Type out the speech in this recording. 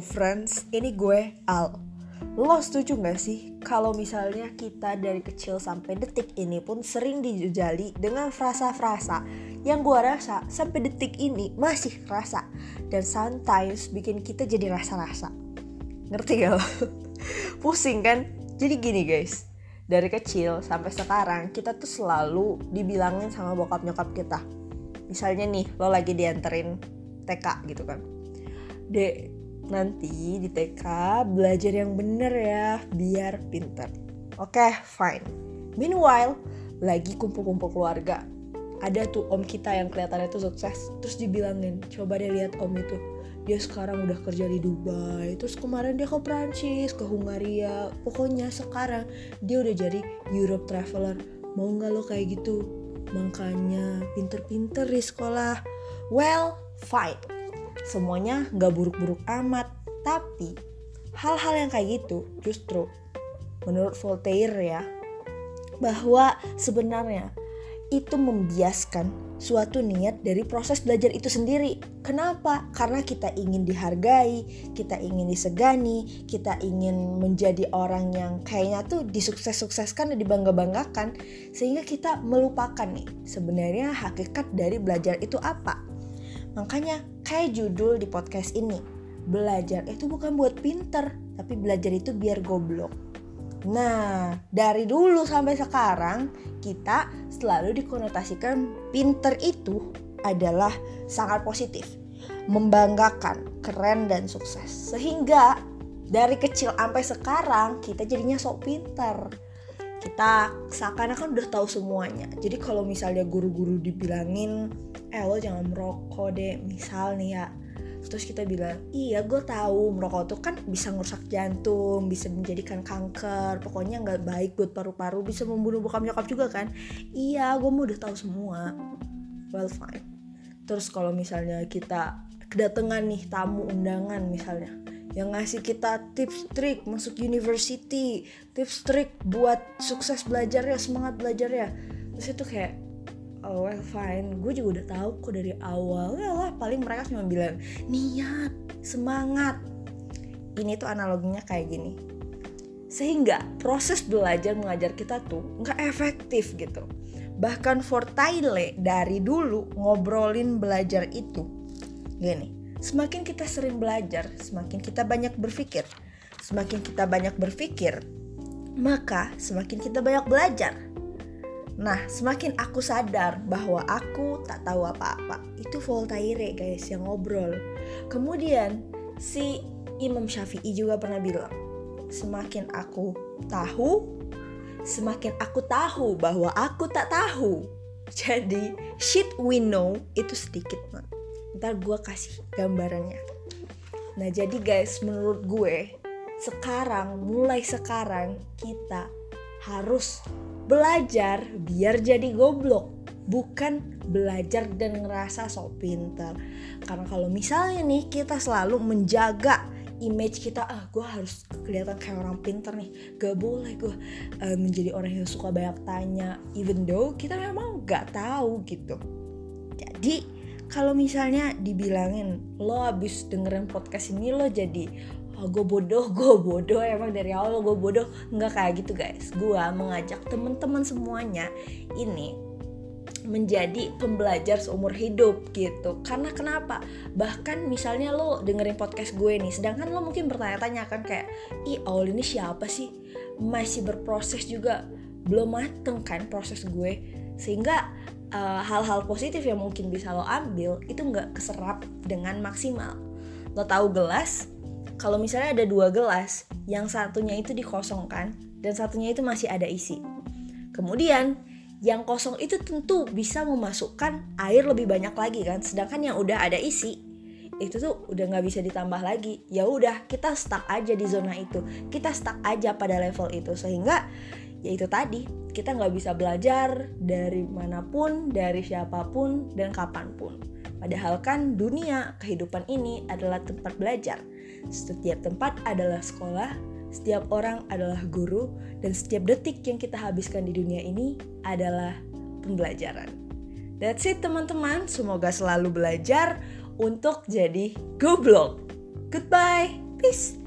Friends, ini gue Al. Lo setuju gak sih kalau misalnya kita dari kecil sampai detik ini pun sering dijejali dengan frasa-frasa yang gue rasa sampai detik ini masih rasa dan sometimes bikin kita jadi rasa-rasa. Ngerti gak lo? Pusing kan? Jadi gini guys, dari kecil sampai sekarang kita tuh selalu dibilangin sama bokap nyokap kita. Misalnya nih, lo lagi dianterin TK gitu kan. Dek, nanti di TK belajar yang bener ya biar pinter. Oke okay, fine. Meanwhile lagi kumpul-kumpul keluarga. Ada tuh om kita yang kelihatannya tuh sukses. Terus dibilangin coba deh lihat om itu. Dia sekarang udah kerja di Dubai. Terus kemarin dia ke Prancis ke Hungaria. Pokoknya sekarang dia udah jadi Europe traveler. Mau nggak lo kayak gitu? Makanya pinter-pinter di sekolah. Well fine semuanya nggak buruk-buruk amat tapi hal-hal yang kayak gitu justru menurut Voltaire ya bahwa sebenarnya itu membiaskan suatu niat dari proses belajar itu sendiri. Kenapa? Karena kita ingin dihargai, kita ingin disegani, kita ingin menjadi orang yang kayaknya tuh disukses-sukseskan dan dibangga-banggakan sehingga kita melupakan nih sebenarnya hakikat dari belajar itu apa. Makanya kayak judul di podcast ini, belajar itu bukan buat pinter, tapi belajar itu biar goblok. Nah, dari dulu sampai sekarang kita selalu dikonotasikan pinter itu adalah sangat positif, membanggakan, keren dan sukses. Sehingga dari kecil sampai sekarang kita jadinya sok pinter. Kita seakan-akan udah tahu semuanya. Jadi kalau misalnya guru-guru dibilangin eh lo jangan merokok deh misal nih ya. Terus kita bilang iya gue tahu merokok tuh kan bisa ngerusak jantung bisa menjadikan kanker pokoknya nggak baik buat paru-paru bisa membunuh bokap nyokap juga kan? Iya gue mau udah tahu semua. Well fine. Terus kalau misalnya kita kedatangan nih tamu undangan misalnya yang ngasih kita tips trik masuk university tips trik buat sukses belajar ya semangat belajar ya terus itu kayak oh well fine. Gue juga udah tahu kok dari awal. Ya lah paling mereka cuma bilang niat semangat. Ini tuh analoginya kayak gini. Sehingga proses belajar mengajar kita tuh nggak efektif gitu. Bahkan Fortaile dari dulu ngobrolin belajar itu gini semakin kita sering belajar semakin kita banyak berpikir. Semakin kita banyak berpikir maka semakin kita banyak belajar Nah, semakin aku sadar bahwa aku tak tahu apa-apa, itu Voltaire guys yang ngobrol. Kemudian si Imam Syafi'i juga pernah bilang, semakin aku tahu, semakin aku tahu bahwa aku tak tahu. Jadi, shit we know itu sedikit man. Ntar gue kasih gambarannya. Nah jadi guys, menurut gue, sekarang, mulai sekarang kita harus belajar biar jadi goblok bukan belajar dan ngerasa sok pinter. Karena kalau misalnya nih kita selalu menjaga image kita ah gue harus kelihatan kayak orang pinter nih gak boleh gue uh, menjadi orang yang suka banyak tanya even though kita memang gak tahu gitu. Jadi kalau misalnya dibilangin lo abis dengerin podcast ini lo jadi oh, gue bodoh gue bodoh emang dari awal gue bodoh. Nggak kayak gitu guys. Gue mengajak teman-teman semuanya ini menjadi pembelajar seumur hidup gitu. Karena kenapa? Bahkan misalnya lo dengerin podcast gue nih sedangkan lo mungkin bertanya-tanya kan kayak ih awal ini siapa sih? Masih berproses juga. Belum mateng kan proses gue. Sehingga eh, hal-hal uh, positif yang mungkin bisa lo ambil itu nggak keserap dengan maksimal. Lo tahu gelas kalau misalnya ada dua gelas, yang satunya itu dikosongkan dan satunya itu masih ada isi. Kemudian yang kosong itu tentu bisa memasukkan air lebih banyak lagi kan, sedangkan yang udah ada isi itu tuh udah nggak bisa ditambah lagi. Ya udah kita stuck aja di zona itu, kita stuck aja pada level itu sehingga ya itu tadi kita nggak bisa belajar dari mana pun, dari siapa pun dan kapan pun. Padahal kan dunia kehidupan ini adalah tempat belajar setiap tempat adalah sekolah, setiap orang adalah guru, dan setiap detik yang kita habiskan di dunia ini adalah pembelajaran. That's it teman-teman, semoga selalu belajar untuk jadi goblok. Goodbye! Peace.